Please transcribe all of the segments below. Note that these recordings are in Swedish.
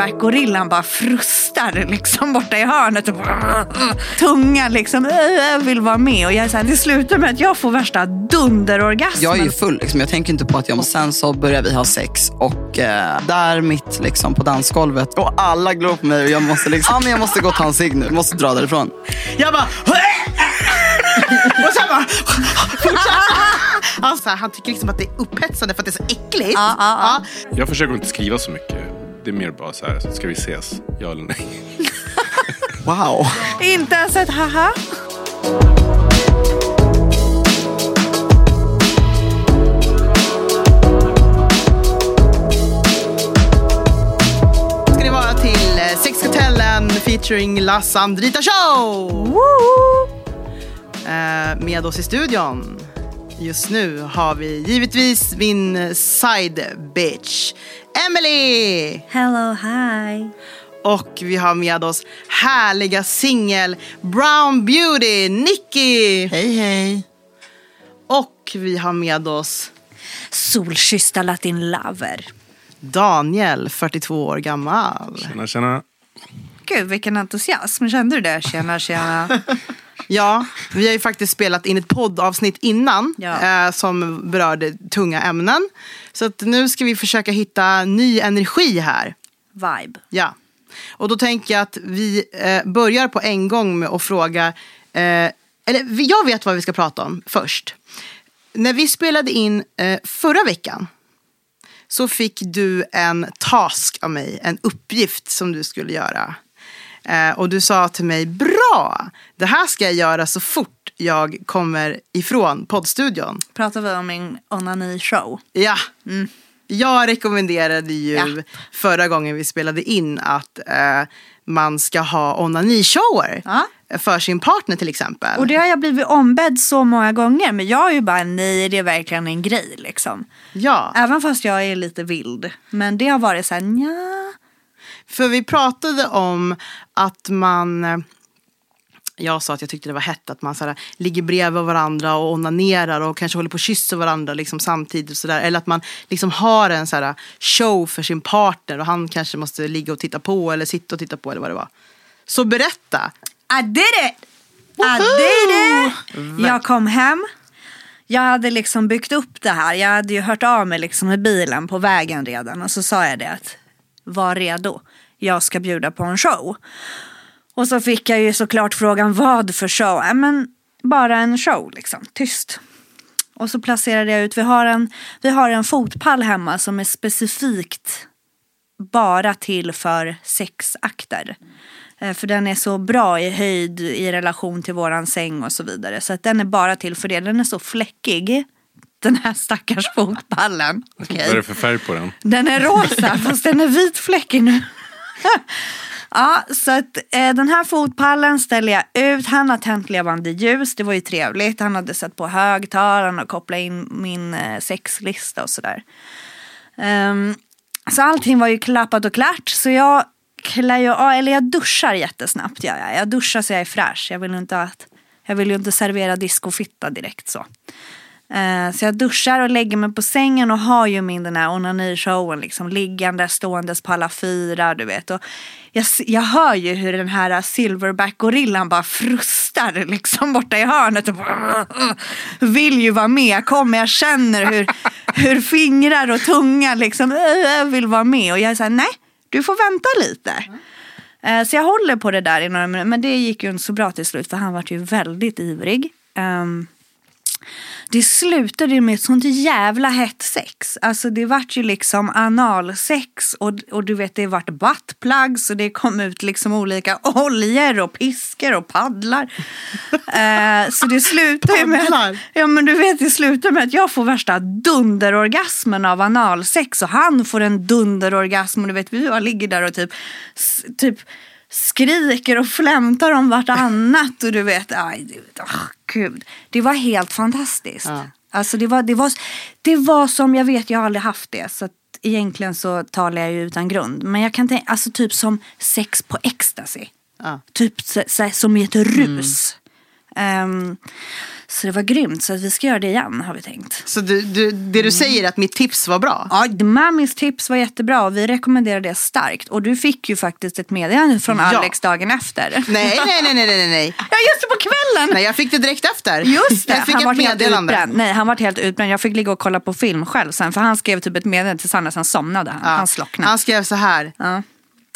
silverback-gorillan bara frustar liksom borta i hörnet. Och bara, tunga liksom, äh, vill vara med. Och jag är så här, det slutar med att jag får värsta dunderorgasmen. Jag är ju full, liksom. jag tänker inte på att jag... Och sen så börjar vi ha sex och eh, där mitt liksom, på dansgolvet och alla glor på mig och jag måste liksom, men jag måste gå och ta en cigg nu, jag måste dra därifrån. Jag bara... och sen bara... Alltså, han tycker liksom att det är upphetsande för att det är så äckligt. Ja, ja, ja. Jag försöker inte skriva så mycket. Det är mer bara så här, ska vi ses? Ja eller nej? Wow. Inte ens ett haha. ska det vara till eh, Sexkartellen featuring La Sandrita Show! Eh, med oss i studion just nu har vi givetvis min side bitch Emily! Hello, hi. Och vi har med oss härliga singel Brown Beauty, Nicky! Hej hej. Och vi har med oss Solkyssta latin lover. Daniel, 42 år gammal. Tjena, tjena. Gud, vilken entusiasm. Kände du det? Tjena, tjena. Ja, vi har ju faktiskt spelat in ett poddavsnitt innan Ja. eh, som berörde tunga ämnen. Så att nu ska vi försöka hitta ny energi här. Vibe. Ja. Och då tänker jag att vi eh, börjar på en gång med att fråga, eh, eller jag vet vad vi ska prata om först. När vi spelade in eh, förra veckan så fick du en task av mig, en uppgift som du skulle göra. Eh, och du sa till mig, bra, det här ska jag göra så fort jag kommer ifrån poddstudion. Pratar vi om min onani-show? Ja. Jag rekommenderade ju Ja. förra gången vi spelade in att eh, man ska ha onanishower Ja. för sin partner till exempel. Och det har jag blivit ombedd så många gånger. Men jag är ju bara nej, det är verkligen en grej liksom. Ja, Även fast jag är lite vild. Men det har varit så här, nja. För vi pratade om att man eh, jag sa att jag tyckte det var hett att man så här, ligger bredvid varandra och onanerar och kanske håller på att kyssa varandra liksom, samtidigt. Så där. Eller att man liksom har en så här, show för sin partner och han kanske måste ligga och titta på eller sitta och titta på eller vad det var. Så berätta. I did it! I did it! Jag kom hem. Jag hade liksom byggt upp det här. Jag hade ju hört av mig liksom med bilen på vägen redan. Och så sa jag det att var redo. Jag ska bjuda på en show. Och så fick jag ju såklart frågan vad för show? Ja, men bara en show liksom, tyst. Och så placerade jag ut, vi har en, vi har en fotpall hemma som är specifikt bara till för sexakter. Eh, För den är så bra i höjd i relation till våran säng och så vidare. Så att den är bara till för det. Den är så fläckig. Den här stackars fotpallen. Vad Okej. är det för färg på den? Den är rosa fast den är vitfläckig nu ja, så att eh, den här fotpallen ställer jag ut. Han har tänt levande ljus. Det var ju trevligt. Han hade satt på högtalaren och kopplat in min eh, sexlista och sådär. Um, så allting var ju klappat och klart. Så jag klär ju av, eller jag duschar jättesnabbt. Gör jag. jag duschar så jag är fräsch. Jag vill ju inte, att, jag vill ju inte servera discofitta direkt så. Eh, så jag duschar och lägger mig på sängen och har ju min den här onanishowen liksom liggande, ståendes på alla fyra, du vet. Och jag, jag hör ju hur den här silverback-gorillan bara frustar liksom borta i hörnet och bara, vill ju vara med. Kommer, jag känner hur, hur fingrar och tunga liksom vill vara med. Och jag är nej, du får vänta lite. Eh, så jag håller på det där i några minuter. Men det gick ju inte så bra till slut för han var ju väldigt ivrig. Ehm, det slutade med ett sånt jävla hett sex. Alltså det vart ju liksom analsex och, och du vet det vart buttplugs och det kom ut liksom olika oljor och piskor och paddlar. Eh, så det slutar ju med Paddlar? Ja men du vet det med att jag får värsta dunderorgasmen av analsex och han får en dunderorgasm och du vet vi ligger där och typ, typ skriker och flämtar om vartannat och du vet, aj, det, oh, gud. Det var helt fantastiskt. Ja. Alltså det var, det, var, det var som, jag vet jag har aldrig haft det så att egentligen så talar jag ju utan grund. Men jag kan tänka, alltså typ som sex på ecstasy. Ja. Typ så, så, som i ett rus. Ehm, Så det var grymt, så att vi ska göra det igen har vi tänkt. Så du, du, det du säger är att mitt tips var bra? Ja, Mamis tips var jättebra och vi rekommenderar det starkt. Och du fick ju faktiskt ett meddelande från Ja. Alex dagen efter. Nej, nej, nej, nej, nej, nej. Ja, just det, på kvällen! Nej, jag fick det direkt efter. Just det, Jag fick han var ett helt meddelande. utbränd. Nej, han var helt utbränd. Jag fick ligga och kolla på film själv sen. För han skrev typ ett meddelande till Sanna, sen somnade han. Ja. Han slocknade. Han skrev så här. Ja.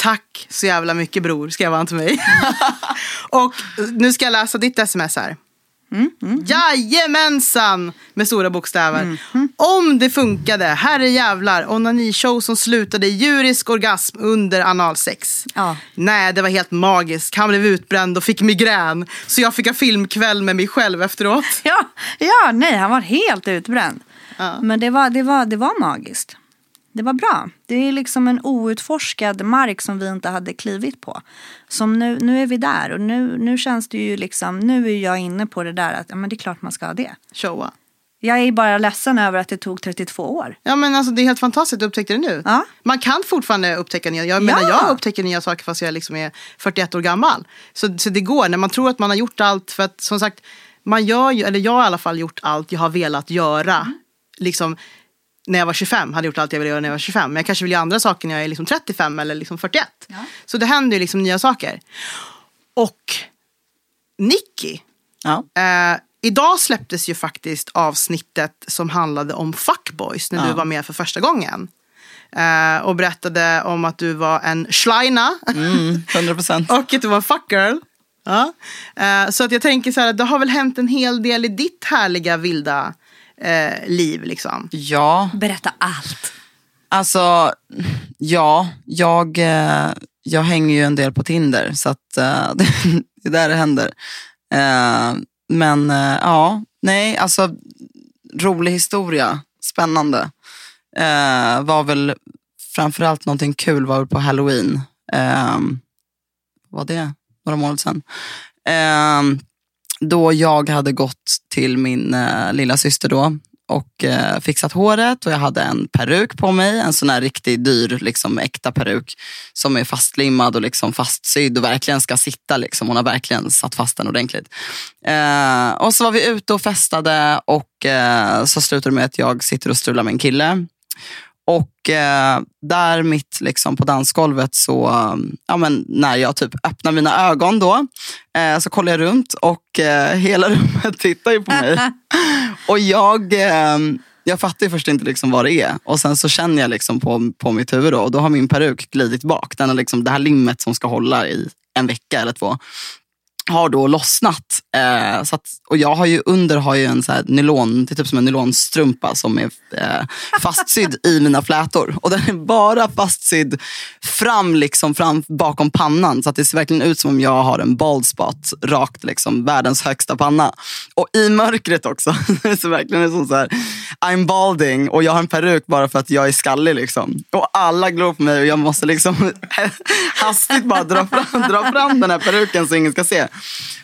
Tack så jävla mycket bror, skrev han till mig. och nu ska jag läsa ditt sms här. Mm, Jajamensan! Med stora bokstäver. Om det funkade, herre jävlar, onanishow som slutade i djurisk orgasm under analsex. Ja. Nej, det var helt magiskt. Han blev utbränd och fick migrän. Så jag fick ha filmkväll med mig själv efteråt. Ja, ja, nej, han var helt utbränd. Ja. Men det var, det, var, det var magiskt. Det var bra. Det är liksom en outforskad mark som vi inte hade klivit på. Som nu, nu är vi där och nu, nu känns det ju liksom, nu är jag inne på det där att ja, men det är klart man ska ha det. Showa. Jag är bara ledsen över att det tog 32 år. Ja men alltså det är helt fantastiskt att upptäcka det nu. Ja. Man kan fortfarande upptäcka nya, jag Ja. menar jag upptäcker nya saker fast jag liksom är 41 år gammal. Så, så det går, när man tror att man har gjort allt, för att som sagt, man gör ju, eller jag har i alla fall gjort allt jag har velat göra. Mm. Liksom, när jag var 25, hade gjort allt jag ville göra när jag var 25. Men jag kanske vill göra andra saker när jag är liksom 35 eller liksom 41. Ja. Så det händer ju liksom nya saker. Och Nicky, Ja. Eh, idag släpptes ju faktiskt avsnittet som handlade om fuckboys när Ja. du var med för första gången. Eh, och berättade om att du var en schleina Mm, 100 procent. och att du var en fuckgirl. Ja. Eh, så att jag tänker så här, det har väl hänt en hel del i ditt härliga vilda eh, liv liksom. Ja, Berätta allt. alltså ja, jag, eh, jag hänger ju en del på Tinder så att eh, det är där det händer. Eh, Men eh, ja, nej, alltså rolig historia, spännande. Eh, var väl framförallt någonting kul var på halloween. Eh, var det några månader sedan. Då jag hade gått till min eh, lilla syster då och eh, fixat håret och jag hade en peruk på mig. En sån här riktigt dyr, liksom, äkta peruk som är fastlimmad och liksom fastsydd och verkligen ska sitta. Liksom. Hon har verkligen satt fast den ordentligt. Eh, och så var vi ute och festade och eh, så slutade det med att jag sitter och strular med en kille. Och eh, där mitt liksom, på dansgolvet så, ja, men när jag typ öppnar mina ögon då, eh, så kollar jag runt och eh, hela rummet tittar ju på mig. och jag, eh, jag fattar ju först inte liksom vad det är. Och sen så känner jag liksom på, på mitt huvud då, och då har min peruk glidit bak. Den har liksom, det här limmet som ska hålla i en vecka eller två har då lossnat. Eh, så att, och jag har ju under har ju en så här nylon, det är typ som en nylonstrumpa som är eh, fastsydd i mina flätor. Och den är bara fastsydd fram, liksom, fram bakom pannan. Så att det ser verkligen ut som om jag har en bald spot rakt, liksom, världens högsta panna. Och i mörkret också. det ser verkligen ut som så här, I'm balding och jag har en peruk bara för att jag är skallig. Liksom. Och alla glor på mig och jag måste liksom hastigt bara dra fram, dra fram den här peruken så ingen ska se.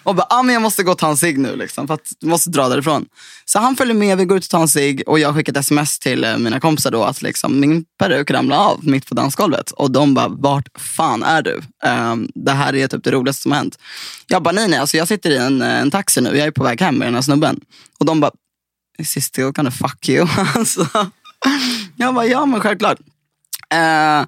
Och bara, ah, men jag måste måste gå och ta en cigg nu liksom, för att jag måste dra därifrån. Så han följer med, vi går ut och tar en cigg och jag skickar ett sms till eh, mina kompisar då att liksom, min peruk ramlade av mitt på dansgolvet. Och de bara, vart fan är du? Um, det här är typ det roligaste som har hänt. Jag bara, nej nej, alltså, jag sitter i en, eh, en taxi nu, jag är på väg hem med den här snubben. Och de bara, is he still gonna fuck you? alltså, jag bara, ja men självklart. Uh,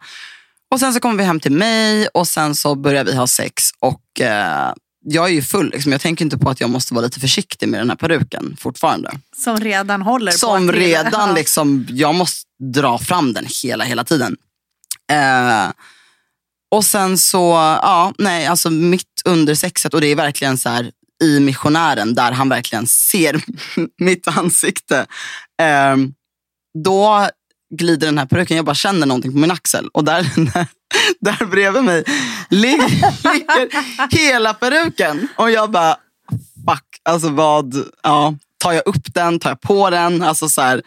och sen så kommer vi hem till mig och sen så börjar vi ha sex. Och eh, jag är ju full, liksom. jag tänker inte på att jag måste vara lite försiktig med den här peruken fortfarande. Som redan håller på Som att trilla. redan, liksom, jag måste dra fram den hela, hela tiden. Eh, och sen så, ja, nej, alltså mitt under sexet och det är verkligen så här i missionären där han verkligen ser mitt ansikte. Eh, då glider den här peruken, jag bara känner någonting på min axel och där, där bredvid mig ligger, ligger hela peruken. Och jag bara, fuck, alltså vad, ja, tar jag upp den, tar jag på den? Alltså så här,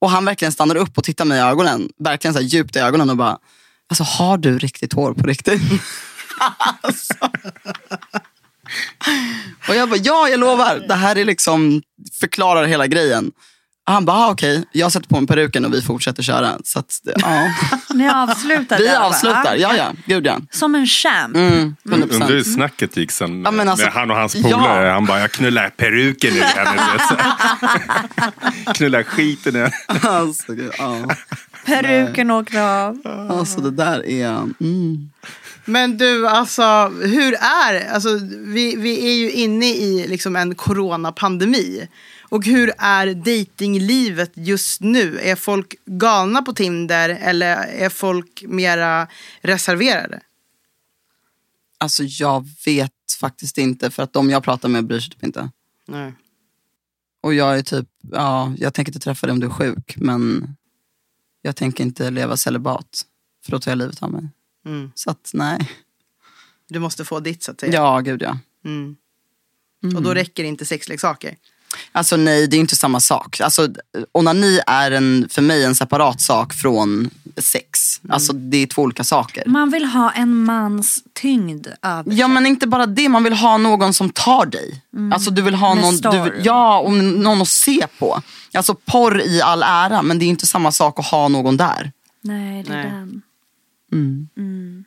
och han verkligen stannar upp och tittar mig i ögonen, verkligen så här djupt i ögonen och bara, alltså har du riktigt hår på riktigt? alltså. Och jag bara, ja jag lovar, det här är liksom, förklarar hela grejen. Han bara, ah, okej, jag sätter på mig peruken och vi fortsätter köra. Så att, ja. Ni avslutar Vi avslutar, ja ja, gud ja. Som en champ. Mm, 100%. Undrar hur snacket gick sen Ja, men alltså- med han och hans Ja. polare. Han bara, jag knullar peruken ur henne. knullar skiten ur Alltså, gud, ja. Peruken åkte av. alltså det där är... Mm. Men du, alltså hur är alltså, vi, vi är ju inne i liksom en coronapandemi. Och hur är datinglivet just nu? Är folk galna på Tinder eller är folk mera reserverade? Alltså jag vet faktiskt inte för att de jag pratar med bryr sig typ inte. Nej. Och jag är typ, ja, jag tänker inte träffa dig om du är sjuk men jag tänker inte leva celibat för då tar jag livet av mig. Mm. Så att nej. Du måste få ditt så att säga. Ja, gud ja. Mm. Och då räcker inte sexleksaker. Alltså nej, det är inte samma sak. Alltså, onani är en, för mig en separat sak från sex. Alltså det är två olika saker. Man vill ha en mans tyngd över Ja men inte bara det, man vill ha någon som tar dig. Alltså du vill ha Med någon, du ja, och någon att se på. Alltså porr i all ära, men det är inte samma sak att ha någon där. Nej, det är Nej. den. Mm.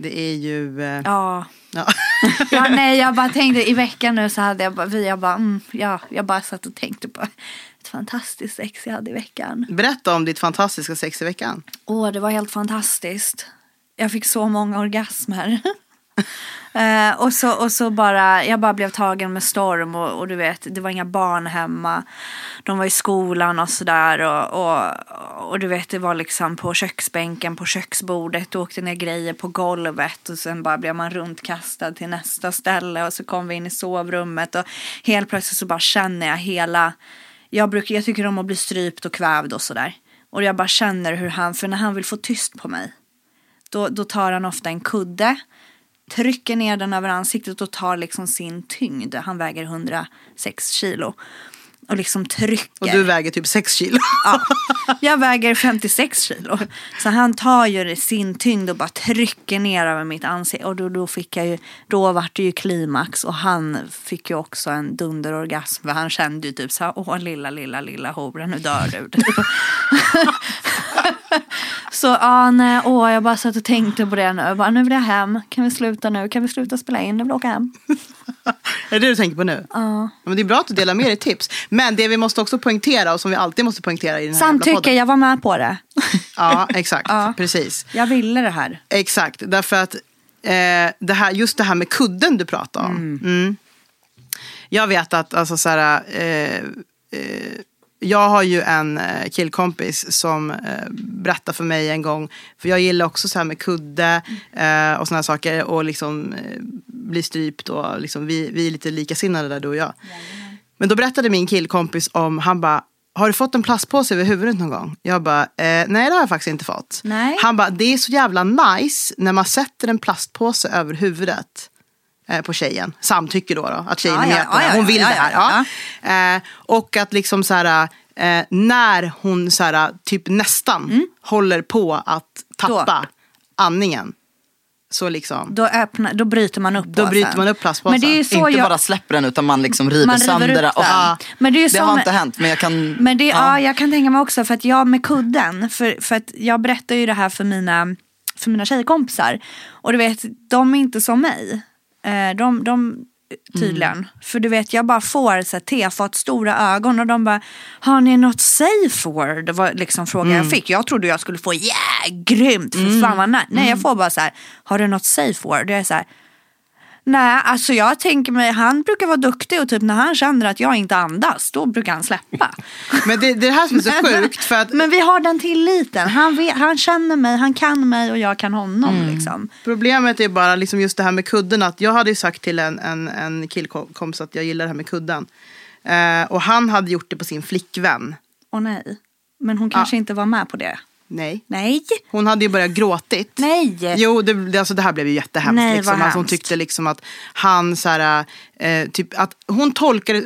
Det är ju... Eh, Ja. ja. ja. Nej, jag bara tänkte i veckan nu så hade jag bara, vi, jag bara, mm, ja, jag bara satt och tänkte på ett fantastiskt sex jag hade i veckan. Berätta om ditt fantastiska sex i veckan. Åh, det var helt fantastiskt. Jag fick så många orgasmer. Eh, och, så, och så bara, jag bara blev tagen med storm och, och du vet, det var inga barn hemma. De var i skolan och sådär och, och, och du vet, det var liksom på köksbänken, på köksbordet, det åkte ner grejer på golvet och sen bara blev man runtkastad till nästa ställe och så kom vi in i sovrummet och helt plötsligt så bara känner jag hela, jag, brukar, jag tycker om att bli strypt och kvävd och sådär. Och jag bara känner hur han, för när han vill få tyst på mig, då, då tar han ofta en kudde, trycker ner den över ansiktet och tar liksom sin tyngd. Han väger 106 kilo. Och liksom trycker. Och du väger typ 6 kilo. Ja, jag väger 56 kilo. Så han tar ju sin tyngd och bara trycker ner över mitt ansikte. Och då, då fick jag ju, då vart det ju klimax. Och han fick ju också en dunderorgasm. För han kände ju typ så här, åh lilla, lilla, lilla hora, nu dör du. så ja, nej, åh, jag bara satt och tänkte på det nu. Jag bara, nu vill jag hem. Kan vi sluta nu? Kan vi sluta spela in? Jag vill åka hem. är det det du tänker på nu? Ja. Men det är bra att du delar med dig tips. Men det vi måste också poängtera och som vi alltid måste poängtera i den här Samtycke, podden. jag var med på det. Ja, exakt. Ja. Precis. Jag ville det här. Exakt, därför att eh, det här, just det här med kudden du pratade om. Mm. Jag vet att alltså, så här, eh, eh, jag har ju en eh, killkompis som eh, berättade för mig en gång, för jag gillar också så här med kudde eh, och sådana saker och liksom bli strypt och liksom, vi, vi är lite likasinnade där du och jag. Men då berättade min killkompis om, han bara, har du fått en plastpåse över huvudet någon gång? Jag bara, eh, nej det har jag faktiskt inte fått. Nej. Han bara, det är så jävla nice när man sätter en plastpåse över huvudet på tjejen. Samtycker då, då att tjejen Ja, är ja, med på det. ja, Hon ja, vill ja, det här. ja, Ja. Eh, och att liksom så här, eh, när hon så här, typ nästan Mm. håller på att tappa andningen. Så liksom, Då, öppnar, då bryter man upp då påsen. bryter man upp plastpåsen. Men det är så inte jag... bara släpper den utan man liksom river, Man river sönder upp den. Och, ja, Men det är det har inte hänt men jag kan... Men det, ja. jag kan tänka mig också för att jag med kudden, för, för att jag berättar ju det här för mina, för mina tjejkompisar. Och du vet, de är inte som mig. Eh, de, de tydligen. För du vet, jag bara får så här, tefat stora ögon och de bara, har ni något safe word? Det var liksom frågan jag fick. Jag trodde jag skulle få, yeah, grymt, för fan vad nice. Nej, jag får bara så här, har du något safe word? Jag är så här, Nej, alltså jag tänker mig, han brukar vara duktig och typ när han känner att jag inte andas, då brukar han släppa. Men det, det är det här som är så sjukt. För att Men vi har den tilliten. Han, vet, han känner mig, han kan mig och jag kan honom. Mm. Liksom. Problemet är bara liksom just det här med kudden. Att jag hade ju sagt till en, en, en killkompis att jag gillar det här med kudden. Eh, och han hade gjort det på sin flickvän. Och nej. Men hon kanske inte var med på det. Nej. Nej. Hon hade ju börjat gråtit. Nej. Jo, det, alltså det här blev ju jättehemskt. Nej, liksom. alltså, hon hemskt. tyckte liksom att han så här, eh, typ att hon tolkade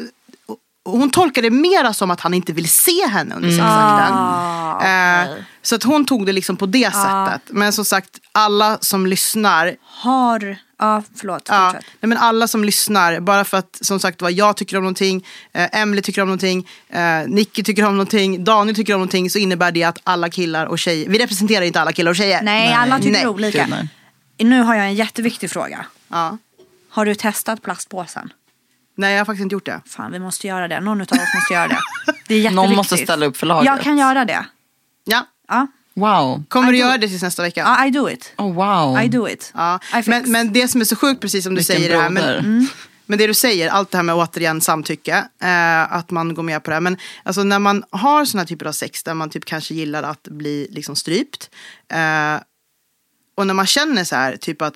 hon tolkade det mera som att han inte vill se henne under sexakten. Ah, eh, okej. så att hon tog det liksom på det sättet. Men som sagt, alla som lyssnar, Har, Ja, förlåt. Ja, Fortsätt. nej, men alla som lyssnar, bara för att som sagt vad jag tycker om någonting, eh, Emily tycker om någonting, eh, Nicky tycker om någonting, Daniel tycker om någonting så innebär det att alla killar och tjejer, vi representerar inte alla killar och tjejer. Nej, alla tycker Nej. olika. Nej. Nu har jag en jätteviktig fråga. Ja. Har du testat plastpåsen? Nej, jag har faktiskt inte gjort det. Fan, vi måste göra det. Någon av oss måste göra det. Det är jätteviktigt. Någon måste ställa upp för laget. Jag kan göra det. Ja. Ja, Wow. Kommer I du göra det tills nästa vecka? I do it. Oh, wow. I do it. Ja. Men, men det som är så sjukt, precis som du Vilken säger, det här, men. Mm. men det du säger, allt det här med återigen samtycke, eh, att man går med på det här. Men alltså, när man har såna här typer av sex där man typ kanske gillar att bli liksom strypt. Eh, och när man känner så här, typ att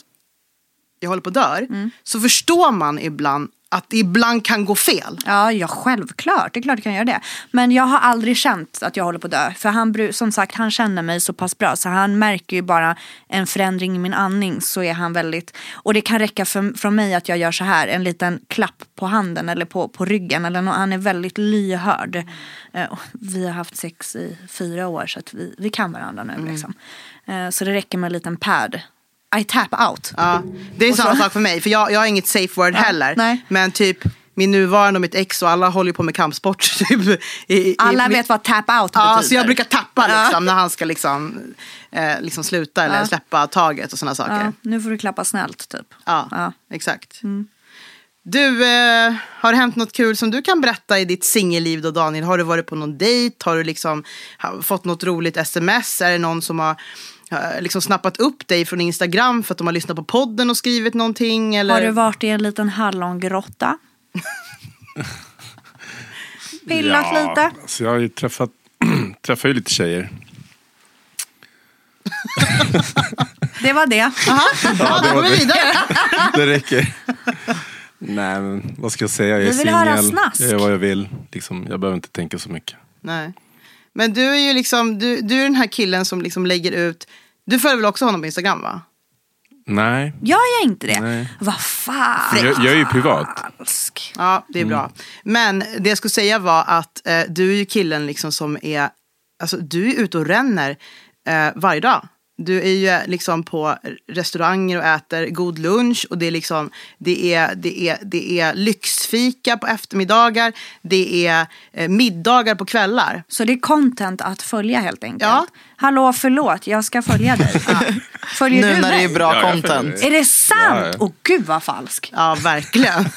jag håller på att dör, Mm. så förstår man ibland att det ibland kan gå fel. Ja, ja, självklart. Det är klart jag kan göra det. Men jag har aldrig känt att jag håller på att dö. För han, som sagt, han känner mig så pass bra. Så han märker ju bara en förändring i min andning. Så är han väldigt... Och det kan räcka för, från mig att jag gör så här. En liten klapp på handen eller på, på ryggen. Eller nå- han är väldigt lyhörd. Och vi har haft sex i fyra år. Så att vi, vi kan varandra nu. Liksom. Eh, så det räcker med en liten pad. I tap out. Ja, det är så- samma sak för mig, för jag, jag har inget safe word heller. nej. Men typ min nuvarande och mitt ex och alla håller på med kampsport. Typ, i, Alla i, vet vad tap out betyder. Ja, så jag brukar tappa Ja. liksom, när han ska liksom, eh, liksom sluta eller Ja. släppa taget och sådana saker. Ja, Ja, nu får du klappa snällt typ. ja, Ja. exakt. Du, eh, har det hänt något kul som du kan berätta i ditt singelliv då Daniel? Har du varit på någon dejt? Har du liksom fått något roligt sms? Är det någon som har liksom snappat upp dig från Instagram för att de har lyssnat på podden och skrivit någonting? Eller? Har du varit i en liten hallongrotta? Pillat lite? Så jag har ju träffat, träffat ju lite tjejer. Det var det. Ja, då går vi vidare. Det räcker. Nej, men vad ska jag säga? Jag är singel. Jag gör vad jag vill. Liksom, jag behöver inte tänka så mycket. Nej. Men du är ju liksom, du, du är den här killen som liksom lägger ut, du följer väl också honom på Instagram va? Nej, Jag är inte det. Nej. Vad fan. jag, jag är ju privat. Falsk. Ja, det är bra. Men det jag skulle säga var att eh, du är ju killen liksom som är, alltså du är ute och ränner eh, varje dag. Du är ju liksom på restauranger och äter god lunch och det är liksom, det är, det är, det är lyxfika på eftermiddagar, det är eh, middagar på kvällar. Så det är content att följa helt enkelt. Ja. Hallå förlåt, jag ska följa dig. Följer Nu du när det är mig? bra Ja, content. Är det sant? Ja, ja. gud vad falsk. Ja, verkligen.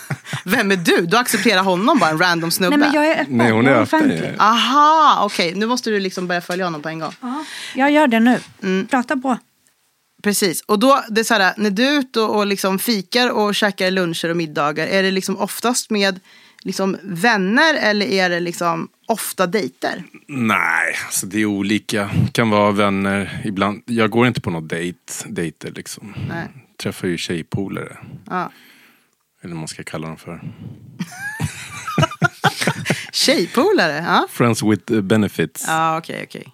Vem är du? Du accepterar honom bara, en random snubbe. Nej men jag är öppen. Nej, hon är öppen, offentlig. ja. Aha, okej. Nu måste du liksom börja följa honom på en gång. Ja, jag gör det nu. Mm. Prata på. Precis. Och då, det är så här, när du är ute och, och liksom fikar och käkar luncher och middagar, är det liksom oftast med liksom vänner eller är det liksom ofta dejter? Nej, alltså det är olika. kan vara vänner. Ibland. Jag går inte på någon dejt, dejter liksom. Nej. Träffar ju tjejpolare. Ja. Eller vad man ska kalla dem för. Tjejpolare? Ja, Friends with benefits. ja okej, okej.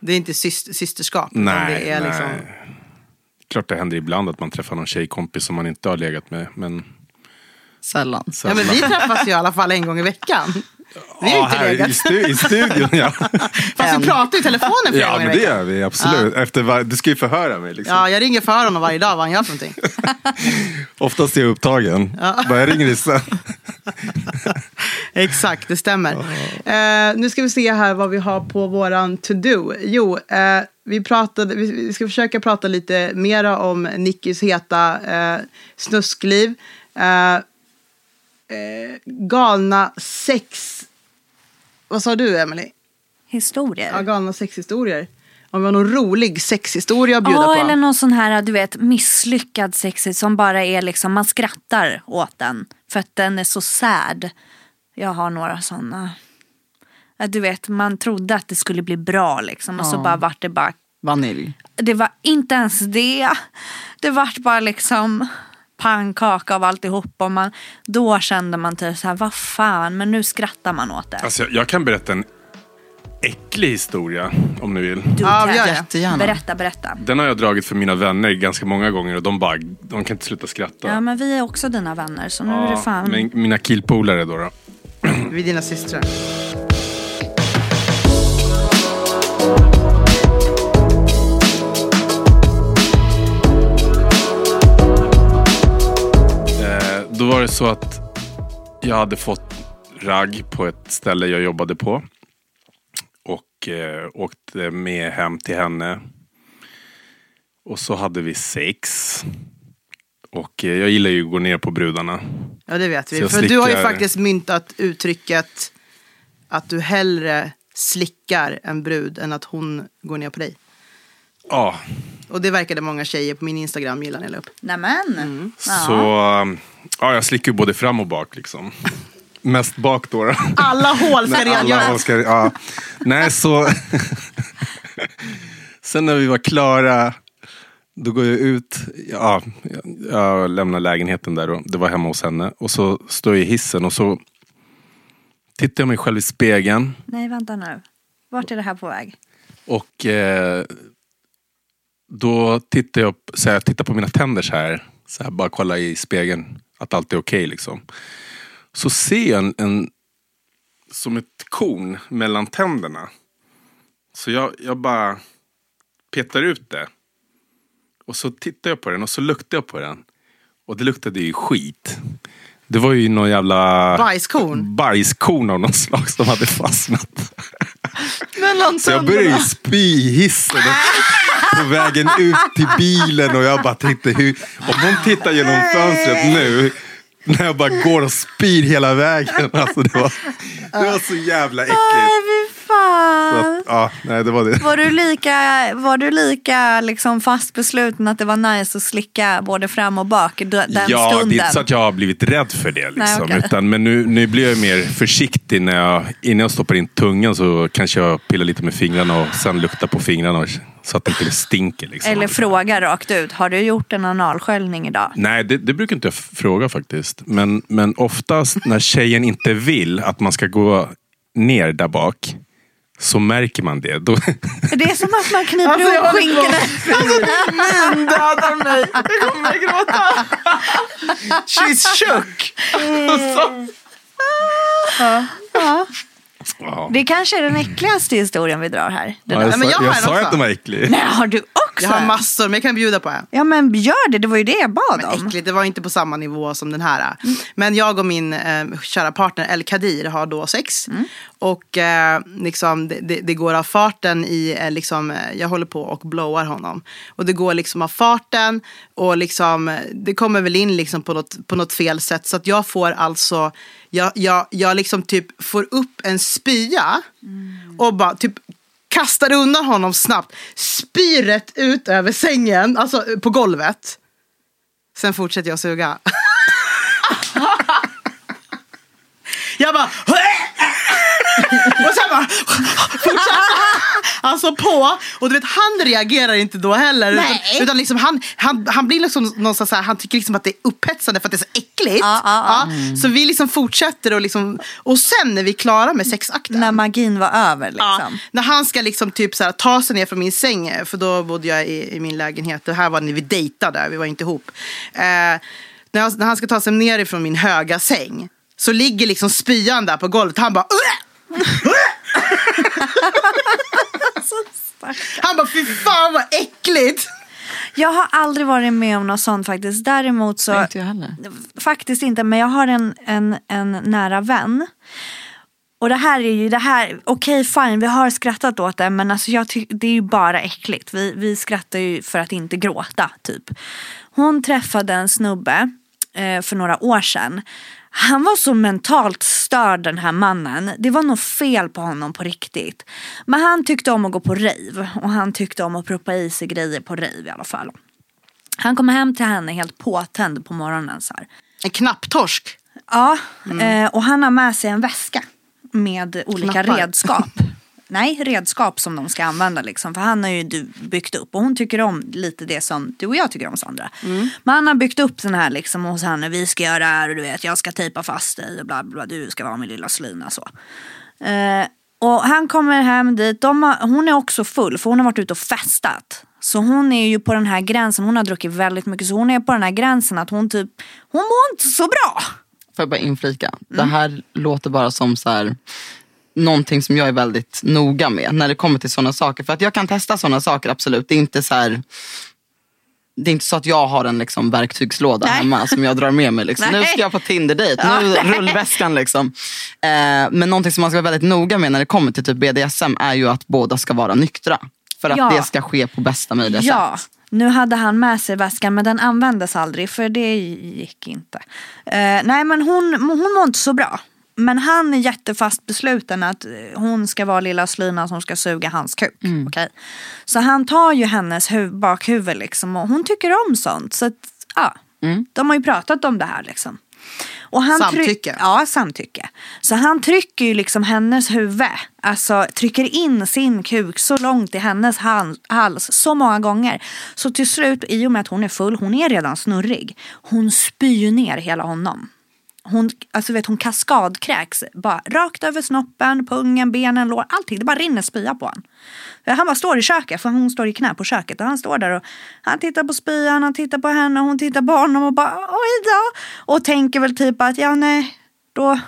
Det är inte syster, systerskap? Nej, det är nej. liksom... Klart det händer ibland att man träffar någon tjejkompis som man inte har legat med. Men Sällan. Ja, sällan. men vi träffas ju i alla fall en gång i veckan. Vi ju Ja, inte här legat. i, stu- I studion ja. Fast vi pratar i telefonen flera ja gånger men det gör vi absolut. Efter var- du ska ju förhöra mig liksom. Ja, jag ringer för honom varje dag vad han gör för någonting. Oftast är jag upptagen. Bara jag ringer sen. Exakt, det stämmer. Eh, nu ska vi se här vad vi har på våran to-do. Jo, eh, vi, pratade, vi, ska försöka prata lite mera om Nickis heta eh, snuskliv. Eh, galna sex... Vad sa du, Emily? Historier. Ja, galna sexhistorier. Om vi har någon rolig sexhistoria att bjuda Ja, på. eller någon sån här du vet misslyckad sexigt som bara är liksom, man skrattar åt den. För att den är så sad. Jag har några såna. Ja, Du vet, man trodde att det skulle bli bra liksom. Och så Ja. bara vart det bara, Vanilj. det var inte ens det. Det vart bara liksom pannkaka av alltihop. Och man, då kände man typ så här, vad fan, men nu skrattar man åt det. Alltså, jag, jag kan berätta en äcklig historia om ni vill. Ja, tell. gör det. Jättegärna. Berätta, berätta. Den har jag dragit för mina vänner ganska många gånger och de bara, de kan inte sluta skratta. Ja, men vi är också dina vänner, så nu är det Ja, fan... men mina killpolare då. då. Vi är dina systrar. Då var det så att jag hade fått ragg på ett ställe jag jobbade på. Och eh, åkte med hem till henne. Och så hade vi sex. Och eh, jag gillar ju att gå ner på brudarna. Ja, det vet vi. För du har ju slickar- faktiskt myntat uttrycket att du hellre slickar en brud än att hon går ner på dig. Ja, Och det verkade många tjejer på min Instagram gilla när jag la upp. Nämen. Ja. så ja, jag slickar ju både fram och bak liksom. Mest bak då. då. Alla hål ska rengöras. ja. Nej, så... Sen när vi var klara, då går jag ut. Ja, jag- jag lämnar lägenheten där och det var hemma hos henne. Och så står jag i hissen och så tittar jag mig själv i spegeln. Nej, vänta nu. Vart är det här på väg? Och eh, då tittar jag, så här, jag tittar på mina tänder så här. Så här bara kolla i spegeln att allt är okej liksom. Så ser jag en, en som ett korn mellan tänderna. Så jag, jag bara petar ut det. Och så tittar jag på den och så luktar jag på den. Och det luktade ju skit. Det var ju någon jävla Bajskorn. bajskorn av något slag som hade fastnat. Mellan Så jag började ju spy i hissen på vägen ut till bilen och jag bara tänkte hur, om hon tittar genom fönstret nu när jag bara går och spyr hela vägen. Alltså det var, det var så jävla äckligt. Så fan. att, ja, nej, det var det. Var du lika, var du lika liksom fast besluten att det var nice att slicka både fram och bak den ja, stunden? det är inte så att jag har blivit rädd för det. Liksom. Nej, okej. Utan, men nu, nu blir jag mer försiktig när jag, innan jag stoppar in tungan så kanske jag pillar lite med fingrarna och sen luktar på fingrarna och, så att det inte stinker. Liksom. Eller fråga rakt ut, har du gjort en analsköljning idag? Nej, det, det brukar inte jag fråga faktiskt. Men, men oftast när tjejen inte vill att man ska gå ner där bak så märker man det. Då, Det är som att man kniper Alltså, ihop skinkorna. Min dödar mig. Jag kommer gråta. She's shook. Så. Ja. ja. Det kanske är den äckligaste historien vi drar här. Ja, jag, men sa, jag har jag en sa att den var äcklig. Nej, har du också? Jag har massor, men jag kan bjuda på en. Ja men gör det, det var ju det jag bad Men om. äckligt, det var inte på samma nivå som den här. Men jag och min eh, kära partner El Kadir har då sex. Och eh, liksom, det, det, det går av farten i, eh, liksom, eh, jag håller på och blowar honom. Och det går liksom av farten och liksom, eh, det kommer väl in liksom på, något, på något fel sätt. Så att jag får alltså, jag, jag, jag liksom typ får upp en spya och bara typ kastar undan honom snabbt. Spyr rätt ut över sängen, alltså eh, på golvet. Sen fortsätter jag suga. jag bara... Och sen bara... Fortsätter. Alltså på. Och du vet, han reagerar inte då heller. Nej. Utan, utan liksom han, han, han blir liksom någonstans så här, han tycker liksom att det är upphetsande för att det är så äckligt. Ja, ja, ja. Så vi liksom fortsätter och liksom... Och sen när vi är klara med sexakten. När magin var över liksom. när han ska liksom typ så här, ta sig ner från min säng, för då bodde jag i, i min lägenhet. Det här var när vi dejtade, vi var inte ihop. Eh, när, han, när han ska ta sig ner ifrån min höga säng så ligger liksom spyan där på golvet. Han bara... "Ugh!" Han bara, fy fan vad äckligt! Jag har aldrig varit med om något sånt faktiskt. Däremot så... Nej, inte jag heller. Faktiskt inte, men jag har en, en, en nära vän. Och det här är ju det här, okej fine vi har skrattat åt det men alltså jag ty- det är ju bara äckligt. Vi, vi skrattar ju för att inte gråta typ. Hon träffade en snubbe eh, för några år sedan. Han var så mentalt störd den här mannen. Det var nog fel på honom på riktigt. Men han tyckte om att gå på rave och han tyckte om att proppa i sig grejer på rave i alla fall. Han kommer hem till henne helt påtänd på morgonen så här. En knapptorsk. Ja, eh, och han har med sig en väska med olika Knappar. redskap. Nej, redskap som de ska använda liksom. För han har ju du byggt upp och hon tycker om lite det som du och jag tycker om Sandra. Men han har byggt upp den här liksom hos henne. Vi ska göra det här och du vet jag ska tejpa fast dig och bla bla. Du ska vara min lilla slyna så. Eh, och han kommer hem dit. De har, hon är också full för hon har varit ute och festat. Så hon är ju på den här gränsen. Hon har druckit väldigt mycket. Så hon är på den här gränsen att hon typ, hon mår inte så bra. Får jag bara inflika? Det här låter bara som så här, någonting som jag är väldigt noga med när det kommer till sådana saker. För att jag kan testa sådana saker, absolut. Det är inte så här, det är inte så att jag har en liksom, verktygslåda Nej. hemma som jag drar med mig. Liksom. Nu ska jag på Tinder-dejt, nu rullväskan. Liksom. Eh, men någonting som man ska vara väldigt noga med när det kommer till typ BDSM är ju att båda ska vara nyktra. För att Ja. det ska ske på bästa möjliga Ja, sätt. nu hade han med sig väskan men den användes aldrig för det gick inte. Eh, nej men hon, hon mår inte så bra. Men han är jättefast besluten att hon ska vara lilla slyna som ska suga hans kuk. okej? Så han tar ju hennes huv, bakhuvud liksom och hon tycker om sånt. Så att, ja, de har ju pratat om det här liksom. Och han Samtycke. Ja, samtycke. Så han trycker ju liksom hennes huvud, alltså trycker in sin kuk så långt i hennes hal- hals så många gånger. Så till slut, i och med att hon är full, hon är redan snurrig, hon spyr ner hela honom. Hon, alltså vet, hon kaskadkräks bara rakt över snoppen, pungen, benen, lår, allting. Det bara rinner spya på honom. Han bara står i köket, för hon står i knä på köket och han står där och han tittar på spyan, han tittar på henne och hon tittar på honom och bara oj då. Och tänker väl typ att ja nej, då,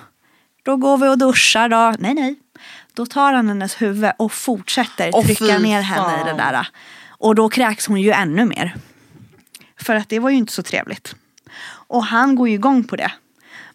då går vi och duschar då. Nej nej, då tar han hennes huvud och fortsätter Åh, trycka ner henne i det där. Och då kräks hon ju ännu mer. För att det var ju inte så trevligt. Och han går ju igång på det.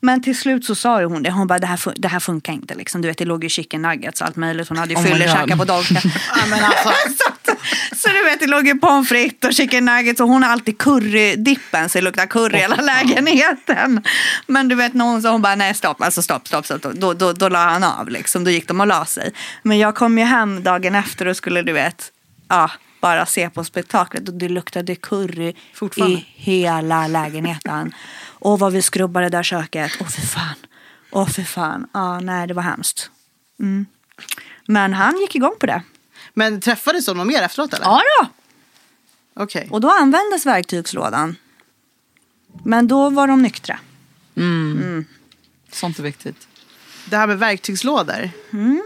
Men till slut så sa ju hon det. Hon bara det här, fun- det här funkar inte. Liksom. Du vet det låg ju chicken nuggets och allt möjligt. Hon hade ju Oh fyllekäkar på men alltså, så, så du vet det låg ju pommes frites och chicken nuggets och hon har alltid currydippen så det luktar curry i hela lägenheten. Men du vet någon så hon bara nej stopp, alltså stopp, stopp, stopp. Då, då, då la han av liksom. Då gick de och la sig. Men jag kom ju hem dagen efter och skulle du vet, ja bara se på spektaklet och det luktade curry i hela lägenheten. Och vad vi skrubbade det där köket. Åh för fan. Åh för fan. Ja, nej det var hemskt. Mm. Men han gick igång på det. men träffades de någon mer efteråt eller? Ja då. Okej. Och då användes verktygslådan. Men då var de nyktra. Sånt är viktigt. Det här med verktygslådor. Mm.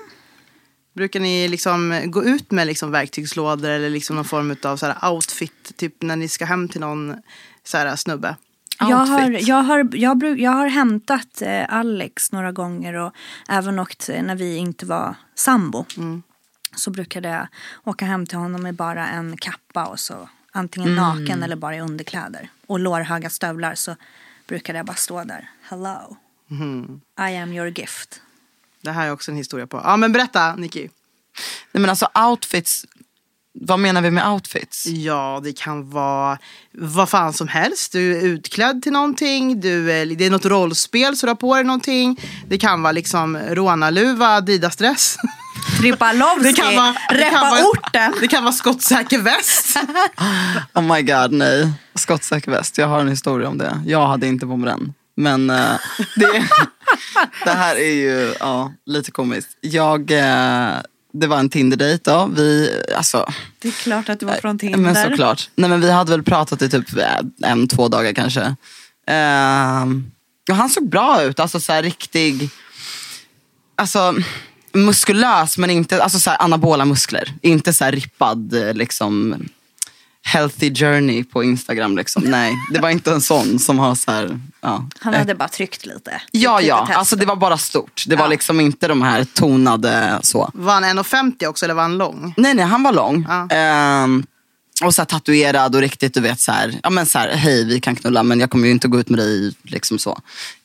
Brukar ni liksom gå ut med liksom verktygslådor eller liksom någon form av så här outfit? Typ när ni ska hem till någon så här Jag har, jag, har, jag, bruk, jag har hämtat eh, Alex några gånger och även åkt eh, när vi inte var sambo. Så brukade jag åka hem till honom med bara en kappa och så antingen naken eller bara i underkläder. Och lårhöga stövlar så brukade jag bara stå där. Hello, I am your gift. Det här är också en historia på. Ja men berätta Nicky. Nej, men alltså outfits, vad menar vi med outfits? Ja det kan vara vad fan som helst. Du är utklädd till någonting. Du är, det är något rollspel så du har på dig någonting. Det kan vara liksom rånarluva, Adidas-dress. Tripalovski, reppa vara, orten. det kan vara skottsäker väst. Oh my god, nej. Skottsäker väst, jag har en historia om det. Jag hade inte på mig den. Men eh, det, det här är ju ja, lite komiskt. Jag, eh, det var en Tinder-dejt då. Vi, alltså, Det är klart att du var från Tinder. men såklart. Nej, men vi hade väl pratat i typ eh, en, två dagar kanske. Och han såg bra ut, alltså så här riktig, alltså muskulös men inte, alltså så här anabola muskler. Inte så här rippad eh, liksom healthy journey på Instagram liksom. Nej, det var inte en sån som har så här, ja. Han hade bara tryckt lite. Ja, Tryckt ja, lite alltså test. det var bara stort. Det var Ja. liksom inte de här tonade så. Var han 1,50 också eller var han lång? Nej, nej, han var lång. Ja. Ehm, och så här, tatuerad och riktigt, du vet så här, ja men så här, hej vi kan knulla men jag kommer ju inte gå ut med dig liksom så.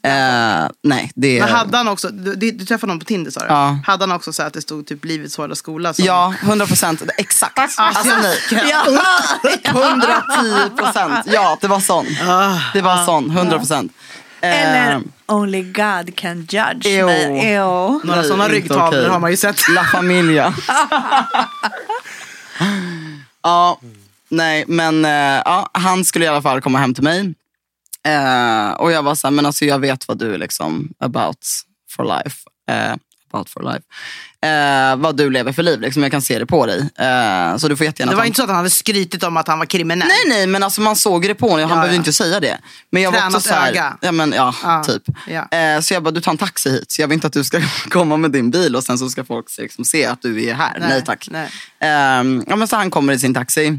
Eh, nej, det Men hade han också, du, du träffade någon på Tinder sa du? Ja. Hade han också så att det stod typ livets hårda skola? Som, Ja, 100 procent. Exakt. Alltså nej. Ja. 110 procent. Ja, det var sån. Det var sån, 100 procent. Eller Only God can judge Ew. me. Ew. Några Nej, sådana ryggtavlor okej. har man ju sett. La Familia. ja, nej men eh, ja, han skulle i alla fall komma hem till mig. Eh, och jag var så här, men alltså jag vet vad du är liksom about for life. Eh, about for life. Eh, vad du lever för liv, liksom. jag kan se det på dig. Eh, så du får jättegärna Det var inte så att han hade skrytit om att han var kriminell. Nej, nej, men alltså man såg det på honom. Han Ja, behövde ja. inte säga det. Men jag var Tränat också så här, öga. Ja, men, ja, Ja, typ. ja. Eh, så jag bara, du tar en taxi hit. Så jag vill inte att du ska komma med din bil och sen så ska folk liksom se att du är här. Nej, Nej, tack. nej. Ehm, ja, men så han kommer i sin taxi.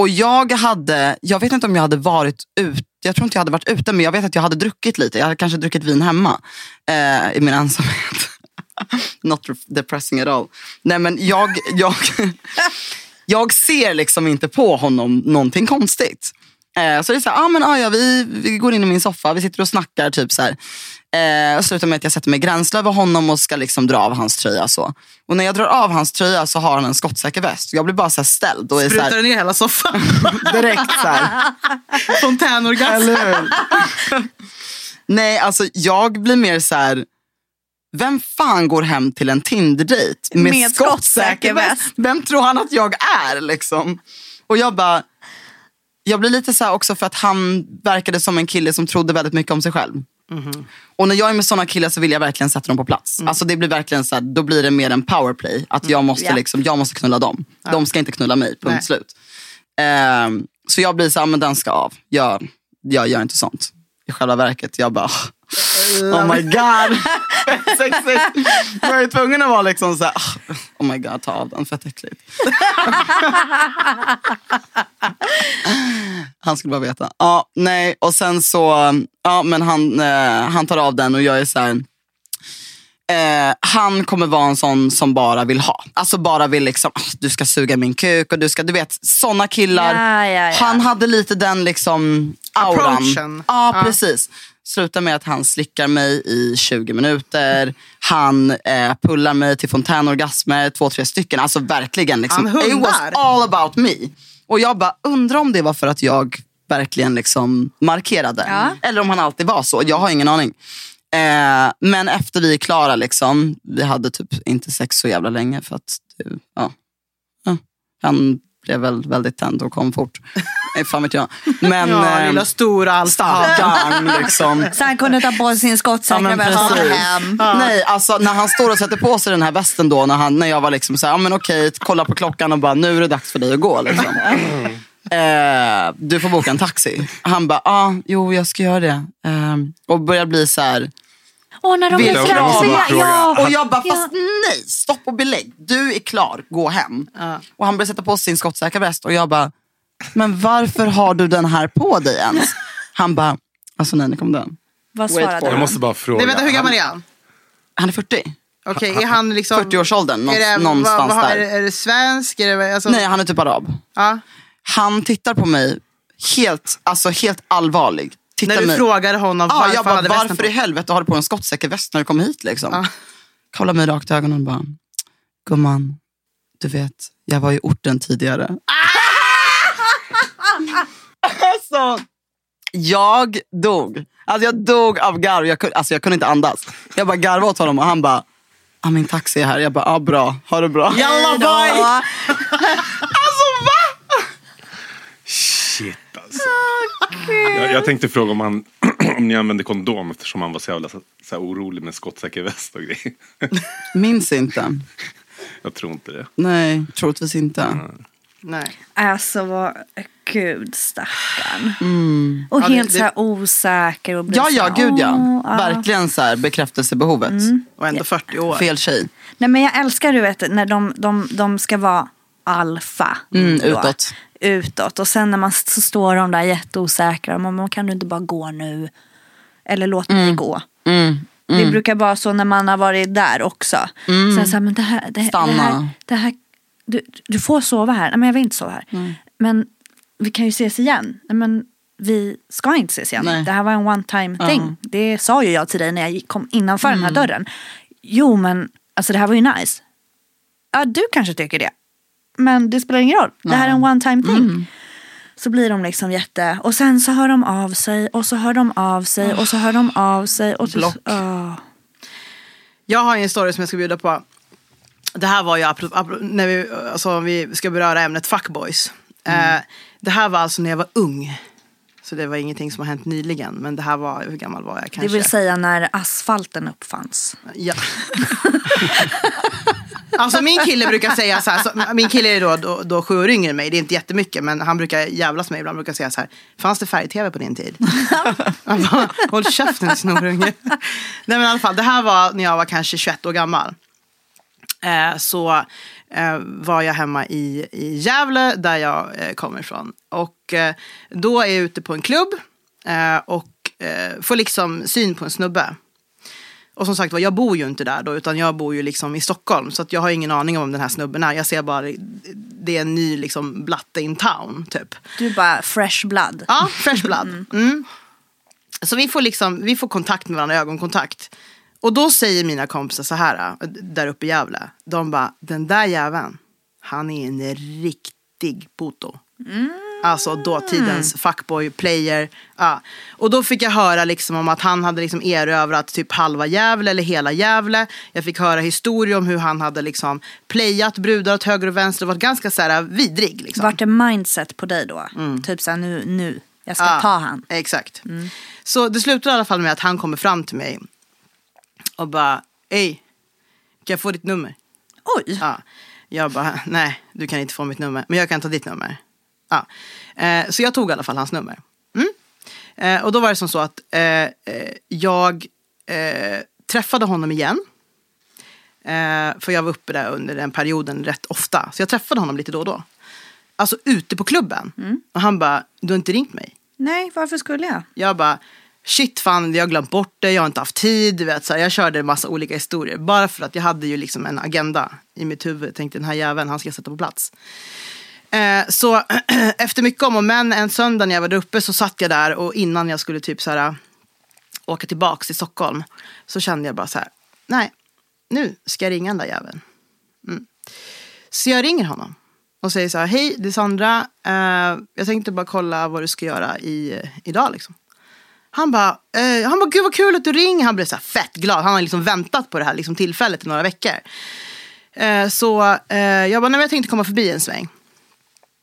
Och jag hade, jag vet inte om jag hade varit ute, jag tror inte jag hade varit ute, men jag vet att jag hade druckit lite. Jag hade kanske druckit vin hemma eh, i min ensamhet. Not depressing at all. Nej men jag, jag, jag ser liksom inte på honom någonting konstigt. Eh, så det är så här, ah, men, ah, ja, vi, vi går in i min soffa, vi sitter och snackar. Typ så här. Eh, och slutar med att jag sätter mig gränsle över honom och ska liksom dra av hans tröja. Så. Och när jag drar av hans tröja så har han en skottsäker väst. Jag blir bara så ställd. Och är Sprutar här, du ner hela soffan? direkt så här. Fontänorgasm. Nej, alltså jag blir mer så här. Vem fan går hem till en Tinder-dejt med, Med skottsäker väst? Vem tror han att jag är liksom? Och jag bara, jag blir lite så här också för att han verkade som en kille som trodde väldigt mycket om sig själv. Och när jag är med såna killar så vill jag verkligen sätta dem på plats. Alltså det blir verkligen så här, då blir det mer en powerplay. Att jag måste, Ja. liksom, jag måste knulla dem. De ska inte knulla mig, punkt Nej. slut. Ehm, så jag blir så här, men den ska av. Jag, jag gör inte sånt. I själva verket, jag bara, oh my god. Sexigt. Jag är tvungen att vara liksom så här, oh my god, ta av den, fett äckligt. Han skulle bara veta. Ja, nej, och sen så, ja men han, eh, han tar av den och jag är så här. Eh, han kommer vara en sån som bara vill ha. Alltså bara vill liksom, "Ah, du ska suga min kuk och du ska, du vet såna killar. Ja, ja, ja. Han hade lite den liksom auran. Ja, Ja. precis. Slutar med att han slickar mig i 20 minuter. Han eh, pullar mig till fontänorgasmer, två, tre stycken. Alltså verkligen. Liksom, Han it was all about me. Och jag bara undrar om det var för att jag verkligen liksom markerade. Ja. Eller om han alltid var så. Jag har ingen aning. Eh, men efter vi är klara, liksom, vi hade typ inte sex så jävla länge för att ja, ja, han blev väl väldigt tänd och kom fort. Nej, fan vet jag. Men Ja, eh, lilla stora allt. stackarn liksom. Så han kunde ta på sin Ja, skottsäkra men väst och hem. Nej, alltså när han står och sätter på sig den här västen då, när, han, när jag var liksom så här, ja men okej, kolla på klockan och bara, nu är det dags för dig att gå. Liksom. Eh, du får boka en taxi. Han bara, ja, ah, jo jag ska göra det. Eh, och börjar bli så här, Och när de framsiga. fråga. Ja. och jag bara, Ja. fast nej, stopp och belägg. Du är klar, gå hem. Ja. Och han börjar sätta på sin skottsäkra väst och jag bara, men varför har du den här på dig ens? Han bara, alltså nej, nu kom den. Vad svarade for Jag han? måste bara fråga. Nej, vänta, hur gammal är han? Han är 40. Okej, är han liksom... 40-årsåldern, är det, någonstans vad, vad, där. Är det, är det svensk? Är det, alltså, Nej, han är typ arab. ja. Han tittar på mig helt, alltså helt allvarlig. Tittar När du mig. frågade honom Ja, varför jag han bara, hade västen varför på. i helvete har du på en skottsäker väst när du kom hit? Liksom. Ja. Kollar mig rakt i ögonen och bara, gumman, du vet, jag var i orten tidigare. alltså, jag dog. Alltså jag dog av garv. Jag, kunde- alltså jag kunde inte andas. Jag bara garvade åt honom och han bara, ah, min taxi är här. Jag bara, ah, bra, ha det bra. Jalla boy! Alltså va? Shit alltså. Jag, jag tänkte fråga om, han, om ni använde kondom eftersom han var så jävla så, så här orolig med skottsäker väst och grejer. Minns inte. jag tror inte det. Nej, troligtvis inte. Nej. Alltså, vad, gud stackarn. Mm. Och Ja, det- helt det- så här osäker. Och Ja, ja, gud ja. "Åh, ja." Verkligen så här, bekräftelsebehovet. Och ändå 40 år. Fel tjej. Nej, men jag älskar du vet, när de, de, de ska vara alfa. Mm, utåt. Utåt. Och sen när man så står de där jätteosäkra. Man, kan du inte bara gå nu? Eller låt mig gå. Mm. Det brukar vara så när man har varit där också. Sen så här, men det här, det, det Stanna. här, det här du, du får sova här. Nej, men jag vill inte sova här. Men vi kan ju ses igen. Nej, men vi ska inte ses igen. Nej. Det här var en one time thing. Ja. Det sa ju jag till dig när jag kom innanför den här dörren. Jo men alltså det här var ju nice. Ja du kanske tycker det. Men det spelar ingen roll. Det här är en one time thing. Så blir de liksom jätte... Och sen så hör de av sig och så hör de av sig och så hör de av sig. Och så, Block. Åh. Jag har en story som jag ska bjuda på. Det här var ju när vi, alltså, vi ska beröra ämnet fuckboys. Mm. Eh, det här var alltså när jag var ung. Så det var ingenting som har hänt nyligen. Men det här var, hur gammal var jag kanske? Det vill säga när asfalten uppfanns. Ja. Alltså min kille brukar säga så här, så, min kille är då, då, då sju år yngre än mig, det är inte jättemycket men han brukar jävlas med mig ibland, brukar säga så här, fanns det färg-tv på din tid? Bara, Håll käften snorunge. Nej men i alla fall, det här var när jag var kanske 21 år gammal. Eh, så eh, var jag hemma i, i Gävle där jag eh, kommer ifrån. Och eh, då är jag ute på en klubb eh, och eh, får liksom syn på en snubbe. Och som sagt var, jag bor ju inte där då, utan jag bor ju liksom i Stockholm. Så att jag har ingen aning om den här snubben är. Jag ser bara, det är en ny liksom blatte in town, typ. Du är bara fresh blood. Ja, fresh blood. Mm. Så vi får, liksom, vi får kontakt med varandra, ögonkontakt. Och då säger mina kompisar så här, där uppe i Gävle. De bara, den där jäveln, han är en riktig puto. Alltså dåtidens fuckboy player. Ja. Och då fick jag höra liksom om att han hade liksom erövrat typ halva Gävle eller hela Gävle. Jag fick höra historier om hur han hade liksom playat brudar åt höger och vänster och varit ganska så här vidrig. Liksom. Vart är mindset på dig då? Typ såhär nu, nu. Jag ska Ja, ta han. Exakt. Så det slutar i alla fall med att han kommer fram till mig och bara, ej, kan jag få ditt nummer? Oj. Ja. Jag bara, nej, du kan inte få mitt nummer, men jag kan ta ditt nummer. Ja. Eh, så jag tog i alla fall hans nummer. Mm. Eh, och då var det som så att eh, eh, jag eh, träffade honom igen. Eh, för jag var uppe där under den perioden rätt ofta. Så jag träffade honom lite då och då. Alltså ute på klubben. Och han bara, du har inte ringt mig? Nej, varför skulle jag? Jag bara, shit fan, jag har glömt bort det, jag har inte haft tid. Du vet, så här, jag körde en massa olika historier. Bara för att jag hade ju liksom en agenda i mitt huvud. Tänkte den här jäveln, han ska sätta på plats. Eh, så efter mycket om och men, en söndag när jag var där uppe så satt jag där och innan jag skulle typ så här, äh, åka tillbaks till Stockholm så kände jag bara så här, nej, nu ska jag ringa den där jäveln. Mm. Så jag ringer honom och säger så här, hej det är Sandra, eh, jag tänkte bara kolla vad du ska göra i, idag liksom. Han bara, eh, han bara, gud vad kul att du ringer. Han blev så här fett glad. Han har liksom väntat på det här liksom, tillfället i några veckor. Eh, så eh, jag bara, nej men jag tänkte komma förbi en sväng.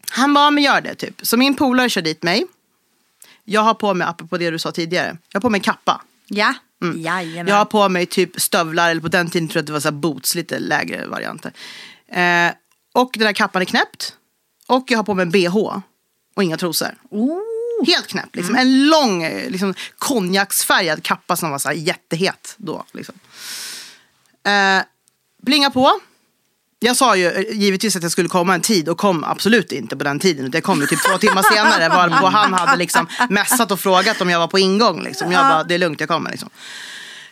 Han bara, men gör det typ. Så min polare kör dit mig. Jag har på mig, apropå det du sa tidigare, jag har på mig kappa. Ja, jajamän. Jag har på mig typ stövlar, eller på den tiden tror jag att det var så boots, lite lägre varianter. Eh, och den här kappan är knäppt. Och jag har på mig en bh. Och inga trosor. Oh. Helt knäppt. Liksom. En lång liksom, konjaksfärgad kappa som var så jättehet då. Liksom. Eh, blinga på. Jag sa ju eh, givetvis att jag skulle komma en tid och kom absolut inte på den tiden. Det kom ju typ två timmar senare varpå han hade liksom messat och frågat om jag var på ingång. Liksom. Jag bara, det är lugnt, jag kommer. Liksom.